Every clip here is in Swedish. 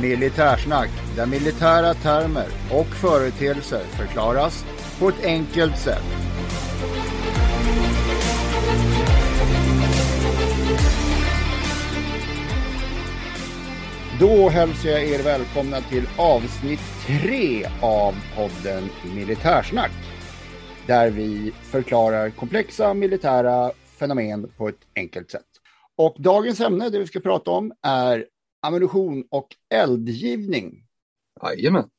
Militärsnack, där militära termer och företeelser förklaras på ett enkelt sätt. Då hälsar jag er välkomna till avsnitt tre av podden Militärsnack. Där vi förklarar komplexa militära fenomen på ett enkelt sätt. Och dagens ämne, det vi ska prata om, är ammunition och eldgivning. Jajamän.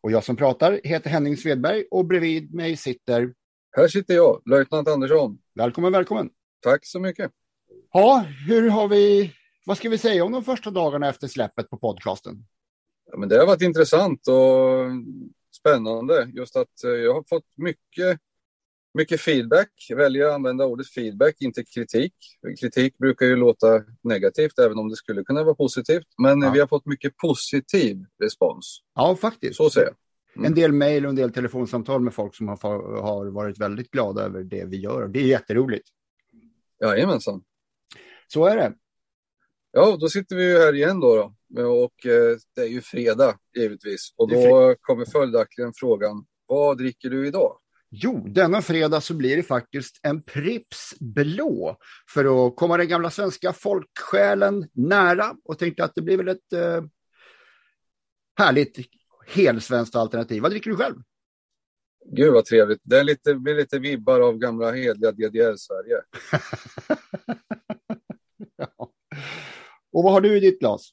Och jag som pratar heter Henning Svedberg och bredvid mig sitter... Här sitter jag, löjtnant Andersson. Välkommen, välkommen. Tack så mycket. Ja, hur har vi... Vad ska vi säga om de första dagarna efter släppet på podcasten? Ja, men det har varit intressant och spännande. Just att eh, jag har fått mycket, mycket feedback. Väljer att använda ordet feedback, inte kritik. Kritik brukar ju låta negativt, även om det skulle kunna vara positivt. Men Ja. vi har fått mycket positiv respons. Ja, faktiskt. Så säger jag. Mm. En del mejl och en del telefonsamtal med folk som har, har varit väldigt glada över det vi gör. Det är jätteroligt. Jajamensan. Så är det. Ja, då sitter vi ju här igen då. då. Och eh, det är ju fredag, givetvis. Och då kommer följaktligen frågan, vad dricker du idag? Jo, denna fredag så blir det faktiskt en Pripps blå för att komma den gamla svenska folksjälen nära och tänkte att det blir väl ett eh, härligt helsvenskt alternativ. Vad dricker du själv? Gud vad trevligt. Det är lite, blir lite vibbar av gamla hedliga DDR-Sverige. Ja. Och vad har du i ditt glas?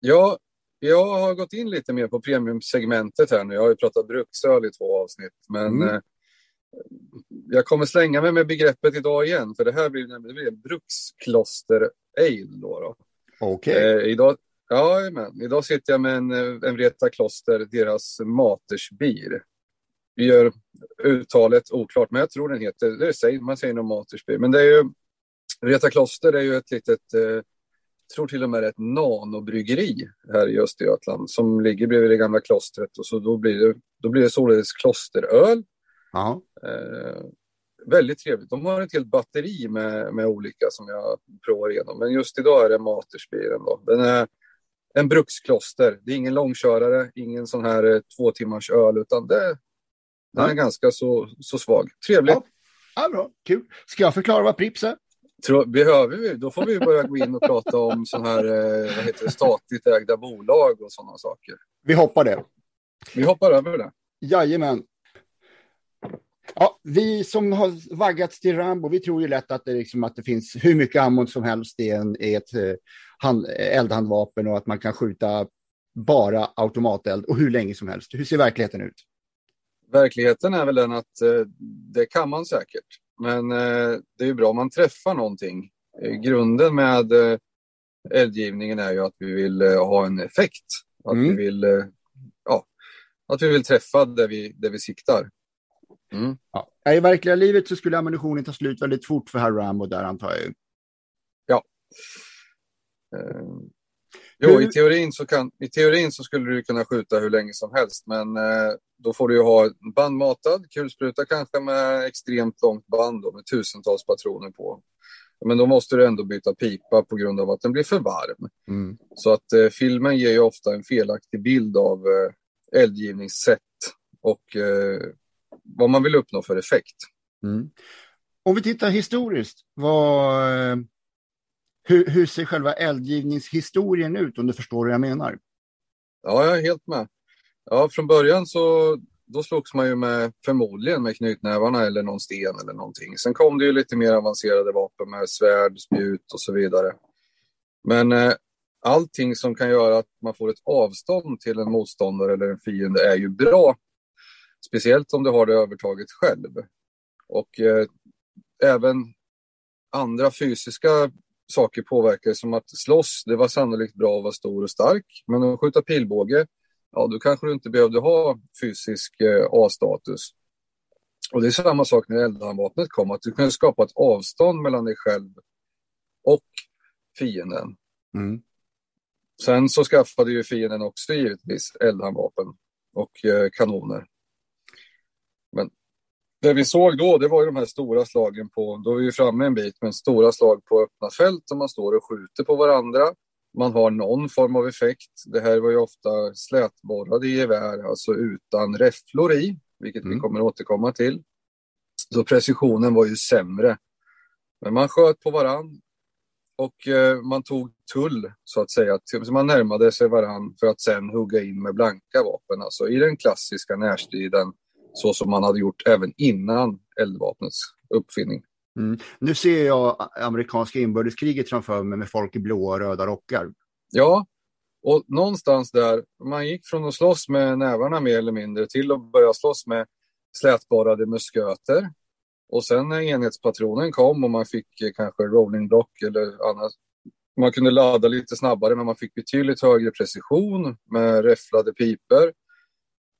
Ja, jag har gått in lite mer på premiumsegmentet här nu. Jag har ju pratat bruksöl i två avsnitt, men Mm. eh, jag kommer slänga mig med begreppet idag igen, för det här blir, det blir brukskloster ale då. då. Okej. Eh, idag, ja, men, idag sitter jag med en, eh, en Vreta Kloster, deras Matersbier. Vi gör uttalet oklart, men jag tror den heter, det säger, man säger nog Matersbier. Men det är ju, Vreta Kloster är ju ett litet, eh, tror till och med det är ett nanobryggeri här i Östergötland som ligger bredvid det gamla klostret och så då blir det, då blir det således klosteröl. Ja. Eh, väldigt trevligt. De har ett helt batteri med, med olika som jag provar igenom. Men just idag är det Matersbieren. Då. Den är en brukskloster. Det är ingen långkörare, ingen sån här eh, två timmars öl, utan det, den är ganska så, så svag. Trevligt. Ja. ja, bra. Kul. Ska jag förklara vad Pripps är? Tror, behöver vi? Då får vi börja gå in och prata om sån här, eh, vad heter det, statligt ägda bolag och sådana saker. Vi hoppar det. Vi hoppar över det. Jajamän. Ja, vi som har vaggats till Rambo, vi tror ju lätt att det, liksom, att det finns hur mycket ammon som helst i, en, i ett eh, hand, eldhandvapen och att man kan skjuta bara automateld och hur länge som helst. Hur ser verkligheten ut? Verkligheten är väl den att eh, det kan man säkert. Men eh, det är ju bra om man träffar någonting. Eh, grunden med eh, eldgivningen är ju att vi vill eh, ha en effekt. Att Mm. vi vill, eh, ja, att vi vill träffa där vi, där vi siktar. Mm. Ja. I verkliga livet så skulle ammunitionen ta slut väldigt fort för herr Rambo där antar jag. ju. Jo, i teorin, så kan, i teorin så skulle du kunna skjuta hur länge som helst, men eh, då får du ju ha en bandmatad kulspruta kanske med extremt långt band då, med tusentals patroner på. Men då måste du ändå byta pipa på grund av att den blir för varm. Mm. Så att eh, filmen ger ju ofta en felaktig bild av eh, eldgivningssätt och eh, vad man vill uppnå för effekt. Mm. Om vi tittar historiskt, vad, eh, hur, hur ser själva eldgivningshistorien ut om du förstår vad jag menar? Ja, jag är helt med. Ja, från början så då slogs man ju med, förmodligen med knytnävarna eller någon sten eller någonting. Sen kom det ju lite mer avancerade vapen med svärd, spjut och så vidare. Men eh, allting som kan göra att man får ett avstånd till en motståndare eller en fiende är ju bra. Speciellt om du har det övertaget själv. Och eh, även andra fysiska saker påverkar som att slåss, det var sannolikt bra att vara stor och stark. Men att skjuta pilbåge, ja då kanske du inte behövde ha fysisk eh, A-status. Och det är samma sak när eldhandvapnet kom, att du kan skapa ett avstånd mellan dig själv och fienden. Mm. Sen så skaffade ju fienden också givetvis eldhandvapen och eh, kanoner. Det vi såg då, det var ju de här stora slagen på, då är vi framme en bit, men stora slag på öppna fält och man står och skjuter på varandra. Man har någon form av effekt. Det här var ju ofta slätborrade gevär, alltså utan räfflor i, vilket mm. vi kommer återkomma till. Så precisionen var ju sämre. Men man sköt på varann och eh, man tog tull, så att säga. Så man närmade sig varann för att sen hugga in med blanka vapen, alltså i den klassiska närstriden så som man hade gjort även innan eldvapnets uppfinning. Mm. Nu ser jag amerikanska inbördeskriget framför mig med folk i blåa och röda rockar. Ja, och någonstans där, man gick från att slåss med nävarna mer eller mindre till att börja slåss med slätborrade musköter. Och sen när enhetspatronen kom och man fick kanske rolling block eller annat, man kunde ladda lite snabbare men man fick betydligt högre precision med räfflade piper.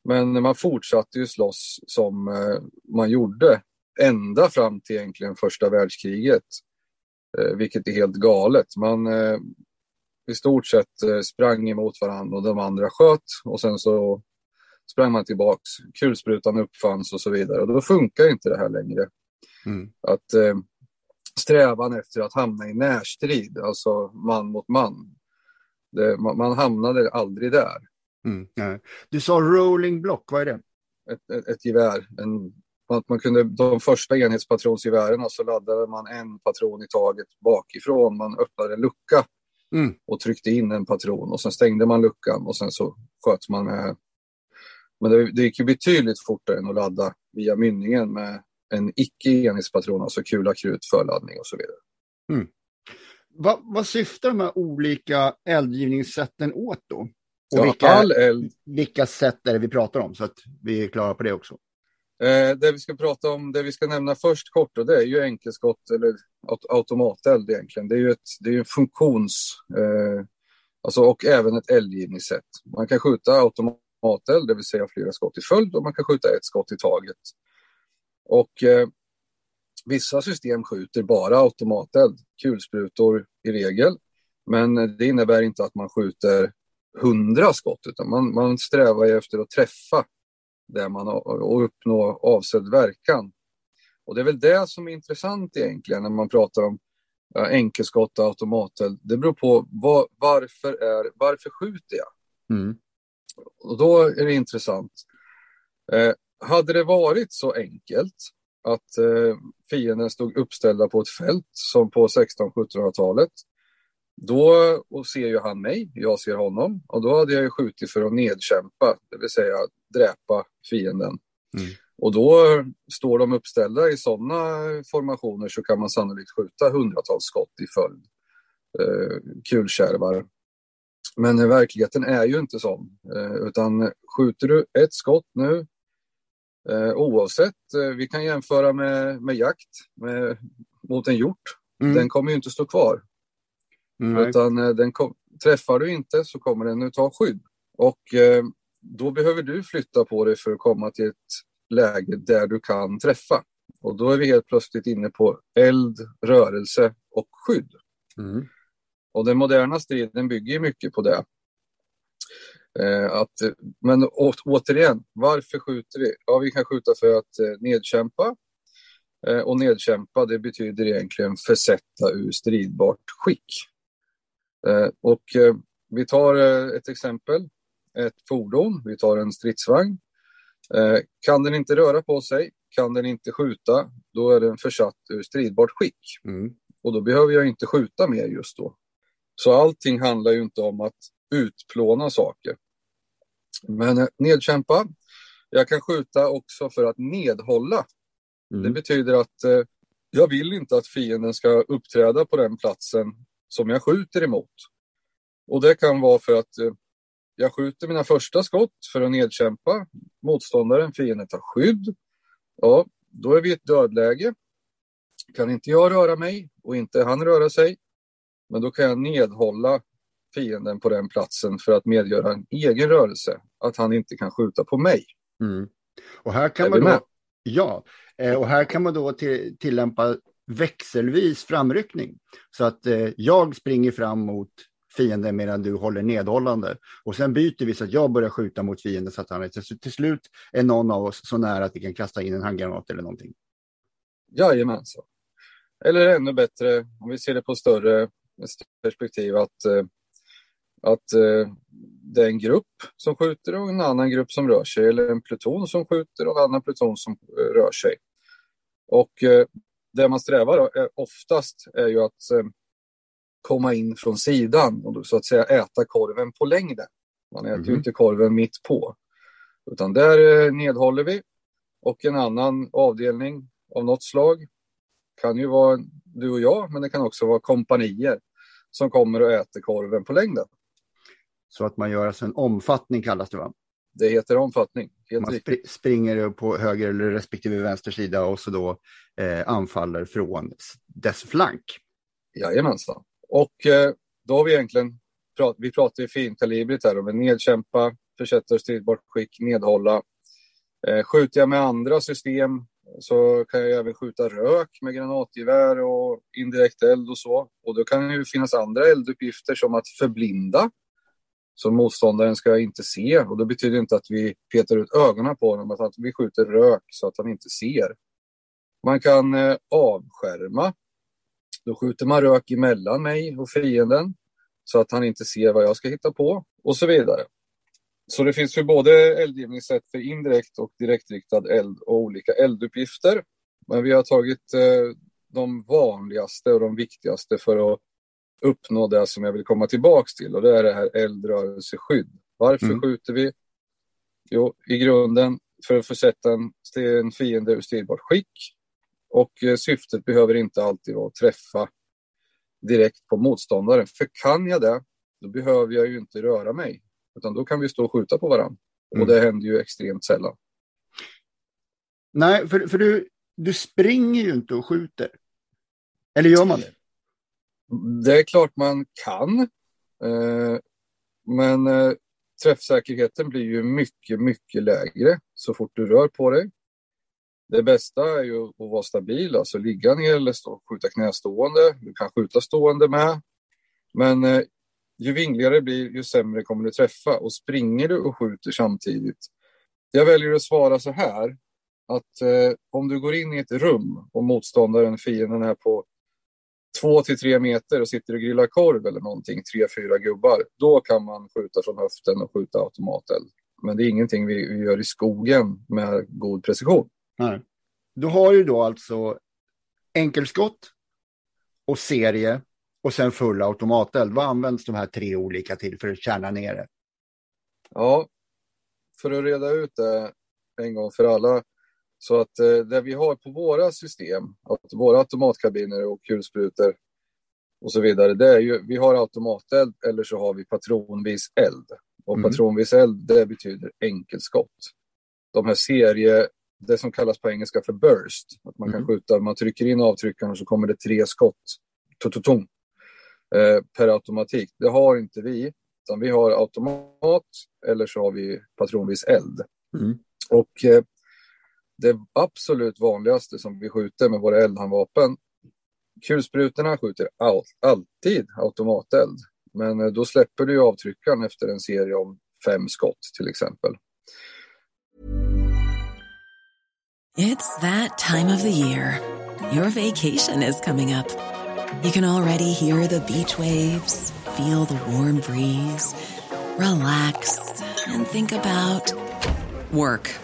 Men man fortsatte ju slåss som eh, man gjorde ända fram till egentligen första världskriget. Eh, vilket är helt galet. Man eh, i stort sett sprang emot varandra och de andra sköt och sen så sprang man tillbaks. Kulsprutan uppfanns och så vidare och då funkar inte det här längre. Mm. Att eh, strävan efter att hamna i närstrid, alltså man mot man, det, man, man hamnade aldrig där. Mm, Du sa rolling block, vad är det? Ett, ett, ett gevär. En, att man kunde, de första enhetspatronsgevären så laddade man en patron i taget bakifrån. Man öppnade en lucka mm. och tryckte in en patron och sen stängde man luckan och sen så sköt man med. Men det, det gick ju betydligt fortare än att ladda via mynningen med en icke enhetspatron, alltså kula, krut, förladdning och så vidare. Mm. Vad, vad syftar de här olika eldgivningssätten åt då? Och vilka, all eld. vilka sätt är det vi pratar om så att vi är klara på det också? Eh, det vi ska prata om, det vi ska nämna först kort, och det är ju enkelskott eller automateld egentligen. Det är ju ett, det är en funktions, eh, alltså, och även ett eldgivningssätt. Man kan skjuta automateld, det vill säga flera skott i följd, och man kan skjuta ett skott i taget. Och eh, vissa system skjuter bara automateld, kulsprutor i regel. Men det innebär inte att man skjuter hundra skott, utan man, man strävar efter att träffa där man har, och uppnå avsedd verkan. Och det är väl det som är intressant egentligen när man pratar om enkelskott och automateld. Det beror på vad, varför, är, varför skjuter jag? Mm. Och då är det intressant. Eh, hade det varit så enkelt att eh, fienden stod uppställda på ett fält som på 1600-1700-talet då och ser ju han mig, jag ser honom och då hade jag ju skjutit för att nedkämpa, det vill säga dräpa fienden. Mm. Och då står de uppställda i sådana formationer så kan man sannolikt skjuta hundratals skott i följd, eh, kulkärvar. Men verkligheten är ju inte sån, eh, utan skjuter du ett skott nu, eh, oavsett, eh, vi kan jämföra med, med jakt med, mot en hjort, mm. den kommer ju inte stå kvar. Mm. Utan eh, den kom, träffar du inte så kommer den att ta skydd. Och eh, då behöver du flytta på dig för att komma till ett läge där du kan träffa. Och då är vi helt plötsligt inne på eld, rörelse och skydd. Mm. Och den moderna striden bygger mycket på det. Eh, att, men å, återigen, varför skjuter vi? Ja, vi kan skjuta för att eh, nedkämpa. Eh, och nedkämpa, det betyder egentligen försätta ur stridbart skick. Eh, och eh, vi tar eh, ett exempel, ett fordon, vi tar en stridsvagn. Kan den inte röra på sig, kan den inte skjuta, då är den försatt ur stridbart skick. Mm. Och då behöver jag inte skjuta mer just då. Så allting handlar ju inte om att utplåna saker. Men nedkämpa. Jag kan skjuta också för att nedhålla. Mm. Det betyder att jag vill inte att fienden ska uppträda på den platsen som jag skjuter emot. Och det kan vara för att eh, jag skjuter mina första skott för att nedkämpa motståndaren, fienden tar skydd. Ja, då är vi i ett dödläge. Kan inte jag röra mig och inte han röra sig, men då kan jag nedhålla fienden på den platsen för att medgöra en egen rörelse, att han inte kan skjuta på mig. Mm. Och här kan man då, med? ja, eh, och här kan man då till, tillämpa växelvis framryckning. Så att eh, jag springer fram mot fienden medan du håller nedhållande. Och sen byter vi så att jag börjar skjuta mot fienden så att han så till, slut är någon av oss så nära att vi kan kasta in en handgranat eller någonting. Jajamensan. Eller ännu bättre, om vi ser det på större perspektiv, att, eh, att eh, det är en grupp som skjuter och en annan grupp som rör sig, eller en pluton som skjuter och en annan pluton som eh, rör sig. Och det man strävar oftast är ju att eh, komma in från sidan och så att säga äta korven på längden. Man äter ju Mhm. inte korven mitt på, utan där eh, nedhåller vi. Och en annan avdelning av något slag kan ju vara du och jag, men det kan också vara kompanier som kommer och äter korven på längden. Så att man gör alltså en omfattning kallas det va? Det heter omfattning. Helt Man spr springer på höger eller respektive vänster sida och så då eh, anfaller från dess flank. Jajamensan. Och eh, då har vi egentligen, prat, vi pratar ju finkalibrigt här om en nedkämpa, försätta stridbart skick, nedhålla. Eh, skjuter jag med andra system så kan jag även skjuta rök med granatgevär och indirekt eld och så. Och då kan det ju finnas andra elduppgifter som att förblinda. Som motståndaren ska inte se. Och det betyder inte att vi petar ut ögonen på honom, utan att vi skjuter rök så att han inte ser. Man kan eh, avskärma då skjuter man rök emellan mig och fienden så att han inte ser vad jag ska hitta på och så vidare. Så det finns ju både eldgivningssätt för indirekt och direktriktad eld och olika elduppgifter. Men vi har tagit eh, de vanligaste och de viktigaste för att uppnå det som jag vill komma tillbaks till och det är det här eldrörelseskydd. Varför Mm. skjuter vi? Jo, i grunden för att försätta en, en fiende ur stridbart skick och eh, syftet behöver inte alltid vara att träffa direkt på motståndaren. För kan jag det, då behöver jag ju inte röra mig. Utan då kan vi stå och skjuta på varandra. Mm. Och det händer ju extremt sällan. Nej, för, för du, du springer ju inte och skjuter. Eller gör man det? Det är klart man kan. Eh, men eh, träffsäkerheten blir ju mycket, mycket lägre så fort du rör på dig. Det bästa är ju att vara stabil, alltså ligga ner eller stå, skjuta knästående. Du kan skjuta stående med. Men eh, ju vingligare det blir, ju sämre kommer du träffa. Och springer du och skjuter samtidigt. Jag väljer att svara så här. Att eh, om du går in i ett rum och motståndaren, fienden är på två till tre meter och sitter och grillar korv eller någonting, tre, fyra gubbar, då kan man skjuta från höften och skjuta automateld. Men det är ingenting vi, vi gör i skogen med god precision. Nej. Du har ju då alltså enkelskott och serie och sen full automateld. Vad används de här tre olika till för att kärna ner det? Ja, för att reda ut det en gång för alla. Så att eh, det vi har på våra system, att våra automatkabiner och kulsprutor och så vidare, det är ju, vi har automateld eller så har vi patronvis eld. Och Mm. patronvis eld, det betyder enkelskott. De här serie, det som kallas på engelska för burst, att man kan Mm. skjuta, man trycker in avtryckaren och så kommer det tre skott, tututong, eh, per automatik. Det har inte vi, utan vi har automat eller så har vi patronvis eld. Mm. Och eh, det absolut vanligaste som vi skjuter med våra eldhandvapen, kulsprutorna skjuter all, alltid automateld. Men eh, då släpper du ju avtryckaren efter en serie om fem skott till exempel. It's that time of the year. Your vacation is coming up. You can already hear the beach waves, feel the warm breeze, relax, and think about work.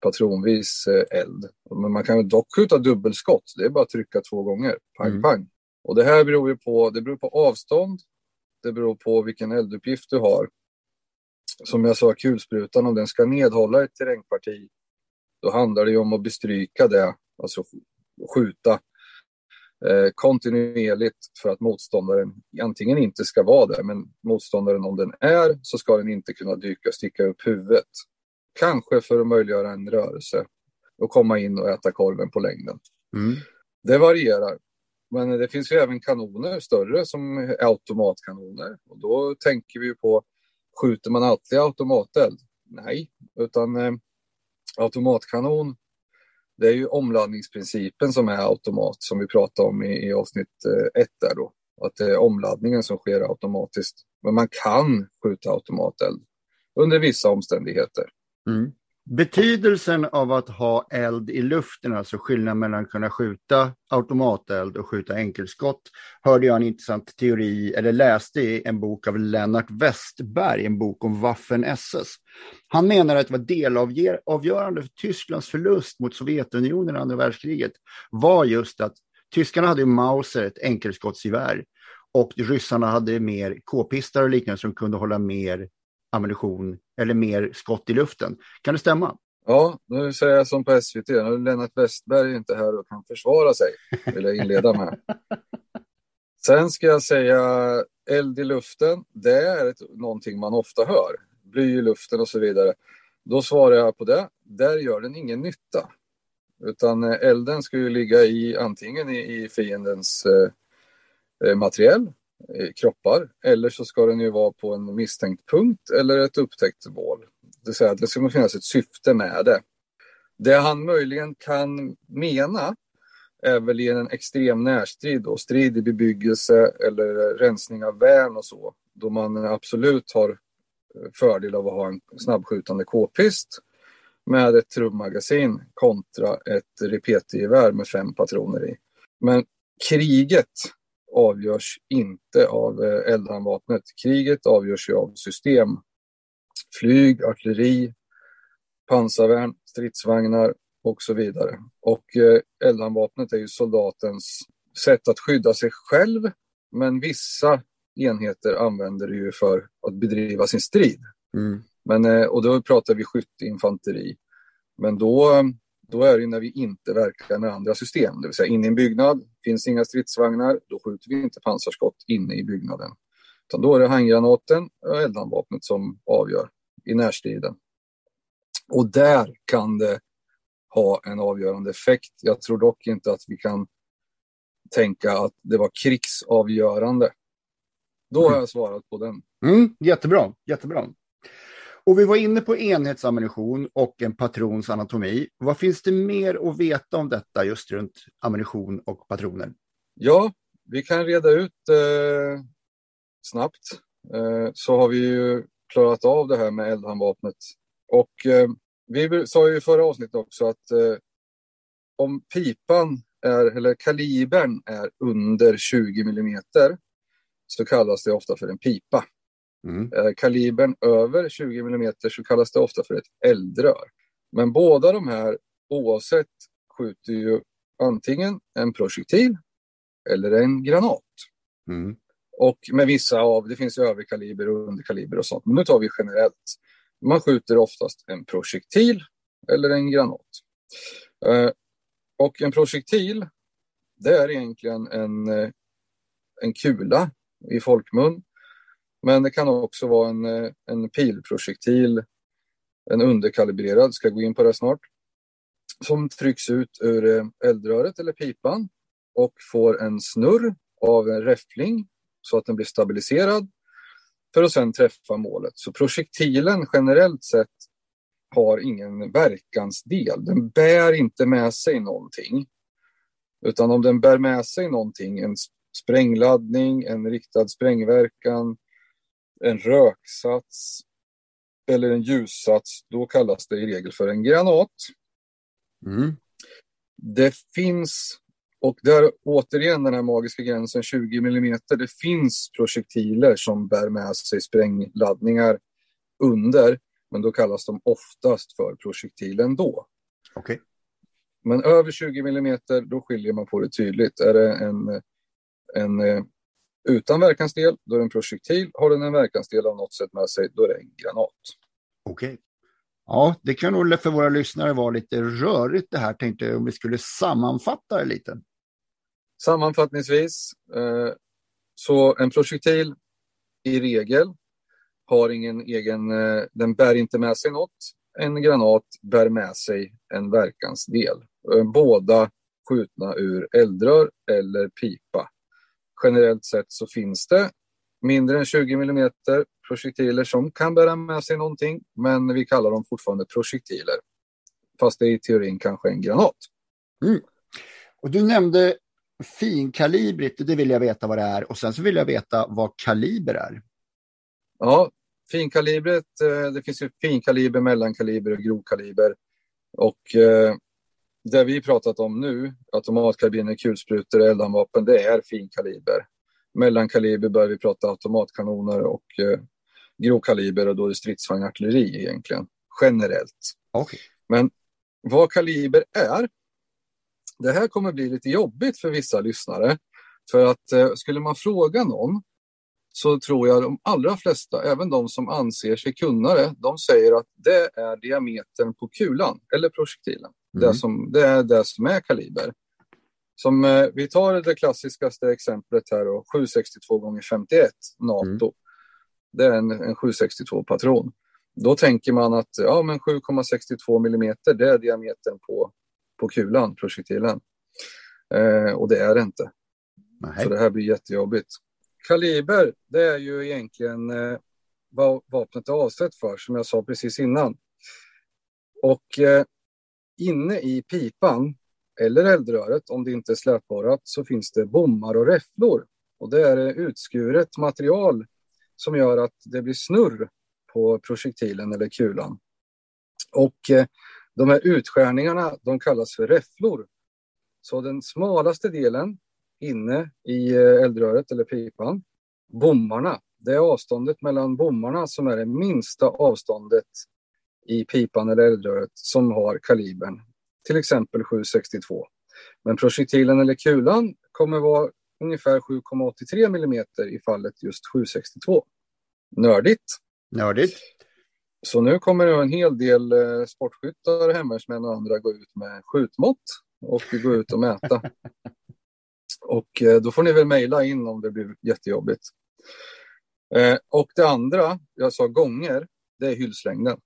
patronvis eh, eld. Men man kan dock skjuta dubbelskott. Det är bara att trycka två gånger. Pang, Mm. pang. Och det här beror ju på, det beror på avstånd. Det beror på vilken elduppgift du har. Som jag sa, kulsprutan, om den ska nedhålla ett terrängparti, då handlar det ju om att bestryka det, alltså sk- skjuta eh, kontinuerligt för att motståndaren antingen inte ska vara där, men motståndaren om den är så ska den inte kunna dyka, sticka upp huvudet. Kanske för att möjliggöra en rörelse och komma in och äta korven på längden. Mm. Det varierar. Men det finns ju även kanoner, större, som är automatkanoner. Och då tänker vi ju på, skjuter man alltid automateld? Nej, utan eh, automatkanon, det är ju omladdningsprincipen som är automat, som vi pratade om i, i avsnitt eh, ett där då. Att det är omladdningen som sker automatiskt. Men man kan skjuta automateld under vissa omständigheter. Mm. Betydelsen av att ha eld i luften, alltså skillnaden mellan att kunna skjuta automateld och skjuta enkelskott, hörde jag en intressant teori, eller läste i en bok av Lennart Westberg, en bok om Waffen-SS. Han menar att det var delavgörande för Tysklands förlust mot Sovjetunionen i andra världskriget var just att tyskarna hade ju Mauser, ett enkelskottsgevär, och ryssarna hade mer k-pistar och liknande som kunde hålla mer ammunition eller mer skott i luften. Kan det stämma? Ja, nu säger jag som på SVT, nu är Lennart Westberg inte här och kan försvara sig, vill jag inleda med. Sen ska jag säga eld i luften, det är ett, någonting man ofta hör. Bly i luften och så vidare. Då svarar jag på det, där gör den ingen nytta. Utan eh, elden ska ju ligga i antingen i, i fiendens eh, materiell, eh, Eh, kroppar, eller så ska den ju vara på en misstänkt punkt eller ett upptäckt mål. Det vill säga att det ska finnas ett syfte med det. Det han möjligen kan mena är väl i en extrem närstrid och strid i bebyggelse eller rensning av värn och så. Då man absolut har eh, fördel av att ha en snabbskjutande k-pist med ett trummagasin kontra ett repetergevär med fem patroner i. Men kriget avgörs inte av eldhandvapnet. Kriget avgörs ju av system. Flyg, artilleri, pansarvärn, stridsvagnar och så vidare. Och eldhandvapnet är ju soldatens sätt att skydda sig själv. Men vissa enheter använder det ju för att bedriva sin strid. Mm. Men, och då pratar vi skytteinfanteri. Men då, då är det när vi inte verkar med andra system. Det vill säga inne i en byggnad, finns inga stridsvagnar, då skjuter vi inte pansarskott inne i byggnaden. Utan då är det handgranaten och eldhandvapnet som avgör i närstriden. Och där kan det ha en avgörande effekt. Jag tror dock inte att vi kan tänka att det var krigsavgörande. Då har jag svarat på den. Mm, jättebra, jättebra. Och vi var inne på enhetsammunition och en patrons anatomi. Vad finns det mer att veta om detta just runt ammunition och patroner? Ja, vi kan reda ut eh, snabbt. Eh, så har vi ju klarat av det här med eldhandvapnet. Och eh, vi sa ju i förra avsnittet också att eh, om pipan är, eller kalibern är under 20 millimeter så kallas det ofta för en pipa. Mm. Eh, kalibern över 20 millimeter så kallas det ofta för ett eldrör. Men båda de här oavsett skjuter ju antingen en projektil eller en granat. Mm. Och med vissa av, det finns ju överkaliber och underkaliber och sånt, men nu tar vi generellt. Man skjuter oftast en projektil eller en granat. Eh, och en projektil, det är egentligen en, eh, en kula i folkmun. Men det kan också vara en, eh, en pilprojektil, en underkalibrerad, ska gå in på det snart, som trycks ut ur eh, eldröret eller pipan och får en snurr av en räffling så att den blir stabiliserad. för att sedan träffa målet. Så projektilen generellt sett har ingen verkansdel. Den bär inte med sig någonting. Utan om den bär med sig någonting, en sprängladdning, en riktad sprängverkan, en röksats eller en ljussats, då kallas det i regel för en granat. Mm. Det finns, och där återigen den här magiska gränsen 20 mm, det finns projektiler som bär med sig sprängladdningar under, men då kallas de oftast för projektil ändå. Okay. Men över 20 mm, då skiljer man på det tydligt. Är det en, en eh, utan verkansdel, då är det en projektil. Har den en verkansdel av något sätt med sig, då är det en granat. Okej. Okay. Ja, det kan nog för våra lyssnare vara lite rörigt det här, tänkte jag, om vi skulle sammanfatta det lite. Sammanfattningsvis, eh, så en projektil i regel har ingen egen, eh, den bär inte med sig något. En granat bär med sig en verkansdel. Eh, båda skjutna ur eldrör eller pipa. Generellt sett så finns det mindre än 20 mm projektiler som kan bära med sig någonting, men vi kallar dem fortfarande projektiler. Fast det är i teorin kanske en granat. Mm. Och du nämnde finkalibrigt, det vill jag veta vad det är. Och sen så vill jag veta vad kaliber är. Ja, finkalibret, eh, det finns ju finkaliber, mellankaliber och grovkaliber. Och eh, det vi pratat om nu, automatkarbiner, kulsprutor, eldhandvapen, det är finkaliber. Mellankaliber börjar vi prata automatkanoner och eh, grovkaliber och då är det stridsvagnartilleri egentligen, generellt. Okay. Men vad kaliber är, det här kommer bli lite jobbigt för vissa lyssnare. För att eh, skulle man fråga någon så tror jag de allra flesta, även de som anser sig kunna det, de säger att det är diametern på kulan eller projektilen. Mm. Det, som, det är det som är kaliber. Som, eh, vi tar det klassiskaste exemplet här, då, 762 x 51 NATO. Mm. Det är en, en 762-patron. Då tänker man att ja, 7,62 millimeter, det är diametern på, på kulan, projektilen. Eh, och det är det inte. Nej. Så det här blir jättejobbigt. Kaliber, det är ju egentligen eh, vad vapnet är avsett för, som jag sa precis innan. Och eh, inne i pipan eller eldröret, om det inte är slätborrat, så finns det bommar och räfflor. Och det är utskuret material som gör att det blir snurr på projektilen eller kulan. Och eh, de här utskärningarna de kallas för räfflor. Så den smalaste delen inne i eh, eldröret eller pipan, bommarna, det är avståndet mellan bommarna som är det minsta avståndet i pipan eller eldröret som har kalibern, till exempel 762. Men projektilen eller kulan kommer vara ungefär 7,83 mm i fallet just 762. Nördigt. Nördigt. Så nu kommer det en hel del eh, sportskyttar, hemvärnsmän och andra gå ut med skjutmått och gå ut och mäta. och eh, då får ni väl mejla in om det blir jättejobbigt. Eh, och det andra, jag sa gånger, det är hylslängden.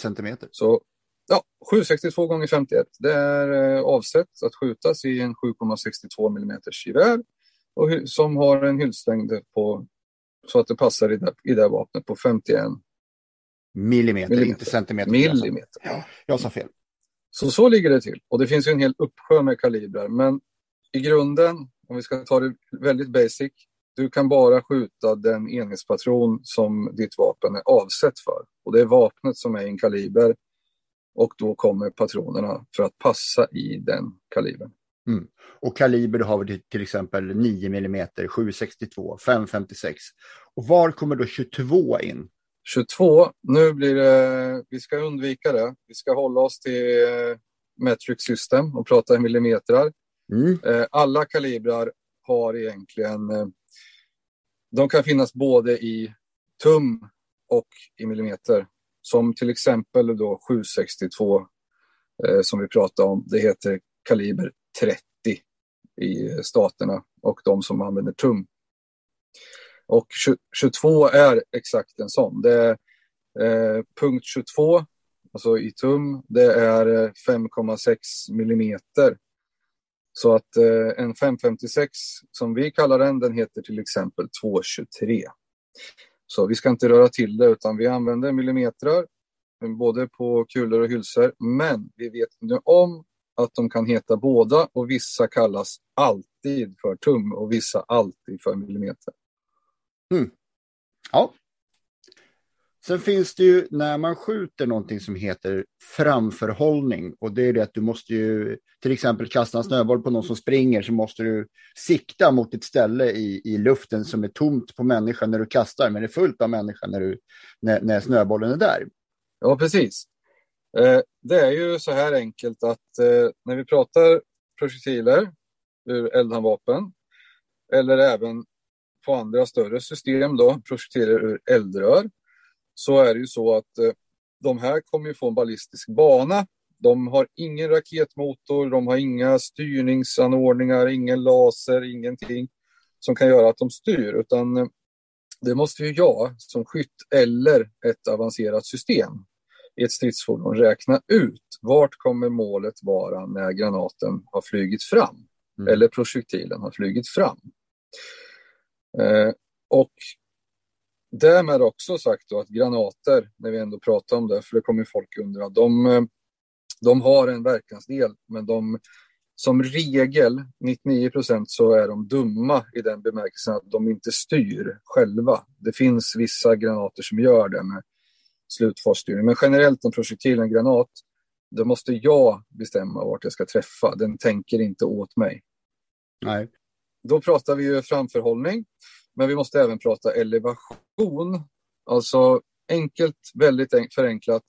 Centimeter? Så ja, 762 gånger 51. Det är avsett att skjutas i en 7,62 mm gevär och som har en hylslängd på så att det passar i det, i det vapnet på 51 millimeter, millimeter. inte centimeter. Millimeter. Ja, jag sa fel. Så så ligger det till. Och det finns ju en hel uppsjö med kalibrar. Men i grunden, om vi ska ta det väldigt basic, du kan bara skjuta den enhetspatron som ditt vapen är avsett för. Och det är vapnet som är en kaliber. Och då kommer patronerna för att passa i den kalibern. Mm. Och kaliber har vi till exempel 9 mm, 762, 556. Och var kommer då 22 in? 22, nu blir det, vi ska undvika det. Vi ska hålla oss till eh, metric system och prata i millimeter. Mm. Eh, alla kalibrar har egentligen, eh, de kan finnas både i tum och i millimeter. Som till exempel då 762 eh, som vi pratade om, det heter kaliber 30 i staterna och de som använder tum. Och 22 är exakt en sån. Det är eh, punkt 22, alltså i tum, det är eh, 5,6 millimeter. Så att eh, en 556 som vi kallar den, den heter till exempel 223. Så vi ska inte röra till det utan vi använder millimetrar eh, både på kulor och hylsor. Men vi vet nu om att de kan heta båda och vissa kallas alltid för tum och vissa alltid för millimeter. Mm. Ja. Sen finns det ju när man skjuter någonting som heter framförhållning och det är det att du måste ju till exempel kasta en snöboll på någon som springer så måste du sikta mot ett ställe i, i luften som är tomt på människan när du kastar men det är fullt av människan när, du, när, när snöbollen är där. Ja, precis. Eh, det är ju så här enkelt att eh, när vi pratar projektiler ur eldhandvapen eller även på andra större system, då, projektiler ur eldrör, så är det ju så att eh, de här kommer ju få en ballistisk bana. De har ingen raketmotor, de har inga styrningsanordningar, ingen laser, ingenting som kan göra att de styr, utan det måste ju jag som skytt eller ett avancerat system i ett stridsfordon räkna ut vart kommer målet vara när granaten har flugit fram mm. eller projektilen har flugit fram. Eh, och därmed också sagt då att granater, när vi ändå pratar om det, för det kommer folk undra, de, eh, de har en verkansdel, men de som regel, 99 procent, så är de dumma i den bemärkelsen att de inte styr själva. Det finns vissa granater som gör det med slutfasstyrning. Men generellt en projektil, en granat, då måste jag bestämma vart jag ska träffa. Den tänker inte åt mig. Nej. Då pratar vi ju framförhållning, men vi måste även prata elevation. Alltså enkelt, väldigt enkelt, förenklat.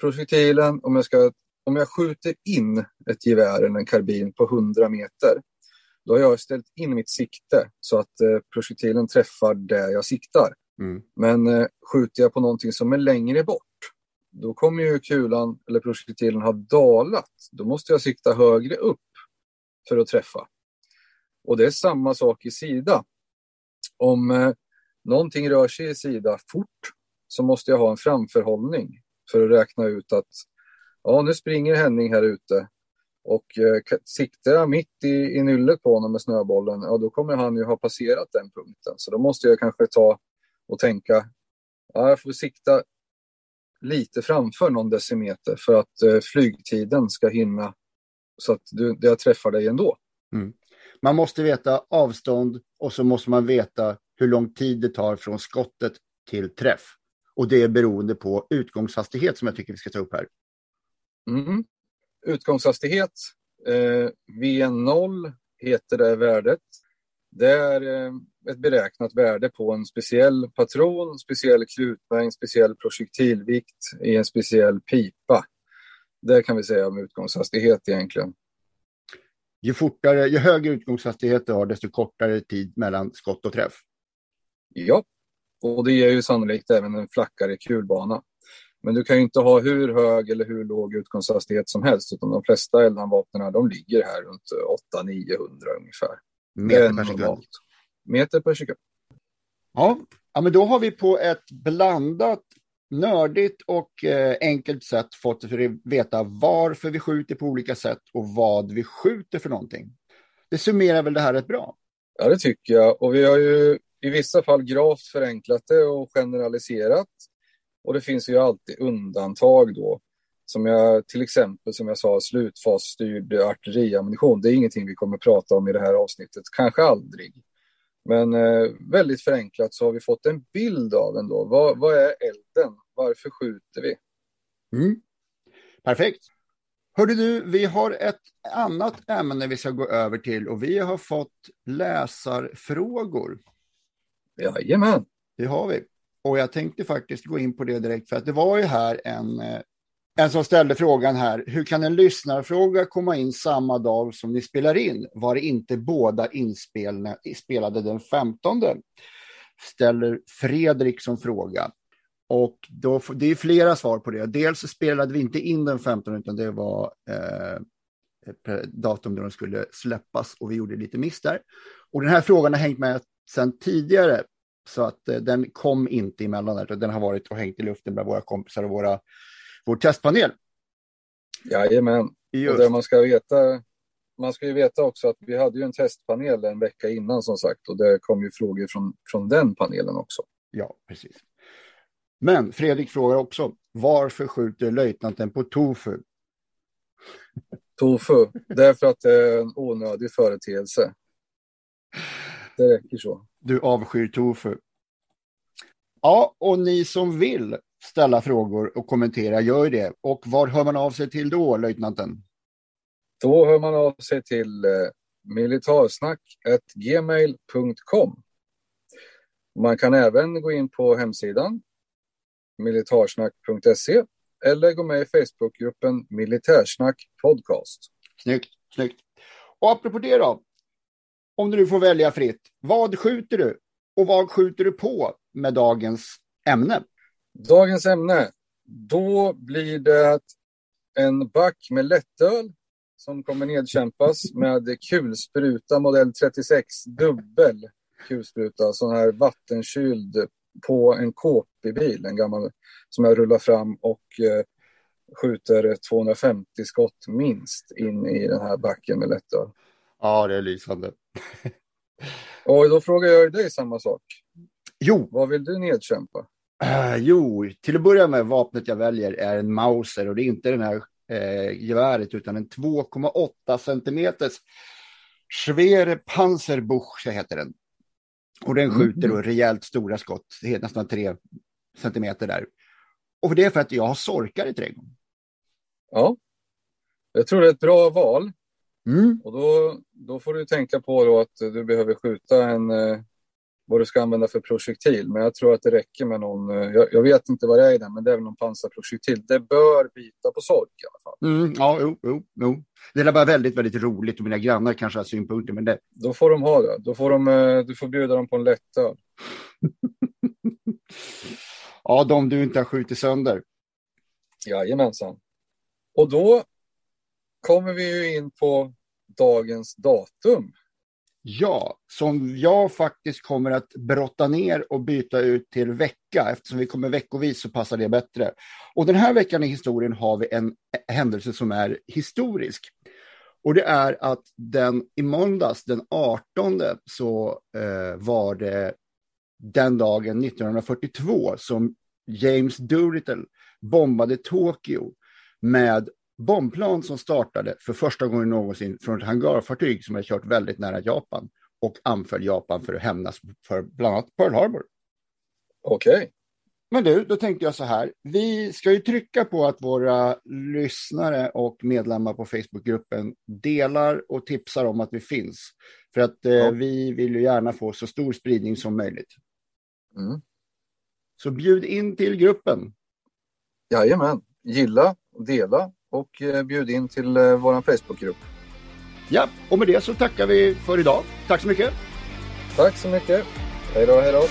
Projektilen, om jag, ska, om jag skjuter in ett gevär eller en karbin på 100 meter, då har jag ställt in mitt sikte så att eh, projektilen träffar där jag siktar. Mm. Men eh, skjuter jag på någonting som är längre bort, då kommer ju kulan eller projektilen ha dalat. Då måste jag sikta högre upp för att träffa. Och det är samma sak i sida. Om eh, någonting rör sig i sida fort så måste jag ha en framförhållning för att räkna ut att ja, nu springer Henning här ute och eh, siktar jag mitt i, i nyllet på honom med snöbollen, ja då kommer han ju ha passerat den punkten. Så då måste jag kanske ta och tänka, ja, jag får sikta lite framför någon decimeter för att eh, flygtiden ska hinna så att du, jag träffar dig ändå. Mm. Man måste veta avstånd och så måste man veta hur lång tid det tar från skottet till träff. Och det är beroende på utgångshastighet som jag tycker vi ska ta upp här. Mm. Utgångshastighet, eh, V0 heter det värdet. Det är eh, ett beräknat värde på en speciell patron, speciell klutmängd, speciell projektilvikt i en speciell pipa. Det kan vi säga om utgångshastighet egentligen. Ju, fortare, ju högre utgångshastighet du har, desto kortare tid mellan skott och träff. Ja, och det ger ju sannolikt även en flackare kulbana. Men du kan ju inte ha hur hög eller hur låg utgångshastighet som helst, utan de flesta eldhandvapnen de ligger här runt 800-900 ungefär. Meter per sekund. Meter per sekund. Ja. ja, men då har vi på ett blandat, nördigt och eh, enkelt sätt fått att veta varför vi skjuter på olika sätt och vad vi skjuter för någonting. Det summerar väl det här rätt bra? Ja, det tycker jag. Och vi har ju i vissa fall gravt förenklat det och generaliserat. Och det finns ju alltid undantag då. Som jag, till exempel som jag sa, slutfasstyrd artilleriammunition. Det är ingenting vi kommer prata om i det här avsnittet, kanske aldrig. Men eh, väldigt förenklat så har vi fått en bild av den då. Vad, vad är elden? Varför skjuter vi? Mm. Perfekt. Hörde du, vi har ett annat ämne vi ska gå över till och vi har fått läsarfrågor. Jajamän. Det har vi. Och jag tänkte faktiskt gå in på det direkt för att det var ju här en, eh, en som ställde frågan här. Hur kan en lyssnarfråga komma in samma dag som ni spelar in? Var det inte båda inspelade den 15? Ställer Fredrik som fråga. Och då, det är flera svar på det. Dels spelade vi inte in den 15 utan det var eh, datum då den skulle släppas och vi gjorde lite miss där. Och den här frågan har hängt med sedan tidigare så att eh, den kom inte emellan där, den har varit och hängt i luften bland våra kompisar och våra, vår testpanel. Jajamän, Just. och det man ska veta man ska ju veta också att vi hade ju en testpanel en vecka innan som sagt och det kom ju frågor från, från den panelen också. Ja, precis. Men Fredrik frågar också, varför skjuter löjtnanten på tofu? Tofu, därför att det är en onödig företeelse. Det räcker så. Du avskyr tofu. Ja, och ni som vill ställa frågor och kommentera, gör det. Och var hör man av sig till då, löjtnanten? Då hör man av sig till eh, militarsnack.gmail.com. Man kan även gå in på hemsidan militarsnack.se eller gå med i Facebookgruppen Militärsnack Podcast. Snyggt, snyggt. Och apropå det då, om du nu får välja fritt, vad skjuter du och vad skjuter du på med dagens ämne? Dagens ämne, då blir det en back med lättöl som kommer nedkämpas med kulspruta modell 36 dubbel kulspruta, sån här vattenkyld på en KP-bil, en gammal som jag rullar fram och eh, skjuter 250 skott minst in i den här backen med lättöl. Ja, det är lysande. och då frågar jag dig samma sak. Jo. Vad vill du nedkämpa? Jo, till att börja med, vapnet jag väljer är en Mauser och det är inte den här eh, geväret utan en 2,8 centimeters Schwere Panzerbuch heter den. Och den mm, skjuter då rejält stora skott, nästan tre centimeter där. Och det är för att jag har sorkar i trädgården. Ja, jag tror det är ett bra val. Mm. Och då, då får du tänka på då att du behöver skjuta en, eh, vad du ska använda för projektil. Men jag tror att det räcker med någon, eh, jag, jag vet inte vad det är i den, men det är väl någon pansarprojektil. Det bör bita på sork i alla fall. Mm, ja, jo, jo, jo. Det är bara väldigt, väldigt roligt och mina grannar kanske har synpunkter, men det... Då får de ha det. Då får de, eh, du får bjuda dem på en lättöl. ja, de du inte har skjutit sönder. Jajamensan. Och då kommer vi ju in på dagens datum. Ja, som jag faktiskt kommer att brotta ner och byta ut till vecka. Eftersom vi kommer veckovis så passar det bättre. Och den här veckan i historien har vi en händelse som är historisk. Och det är att den i måndags, den 18, så eh, var det den dagen 1942 som James Doolittle bombade Tokyo med bombplan som startade för första gången någonsin från ett hangarfartyg som hade kört väldigt nära Japan och anföll Japan för att hämnas för bland annat Pearl Harbor. Okej. Okay. Men du, då tänkte jag så här. Vi ska ju trycka på att våra lyssnare och medlemmar på Facebookgruppen delar och tipsar om att vi finns. För att eh, ja. vi vill ju gärna få så stor spridning som möjligt. Mm. Så bjud in till gruppen. Jajamän. Gilla, dela och eh, bjud in till eh, vår Facebookgrupp. Ja, och med det så tackar vi för idag. Tack så mycket. Tack så mycket. Hej då, hej då.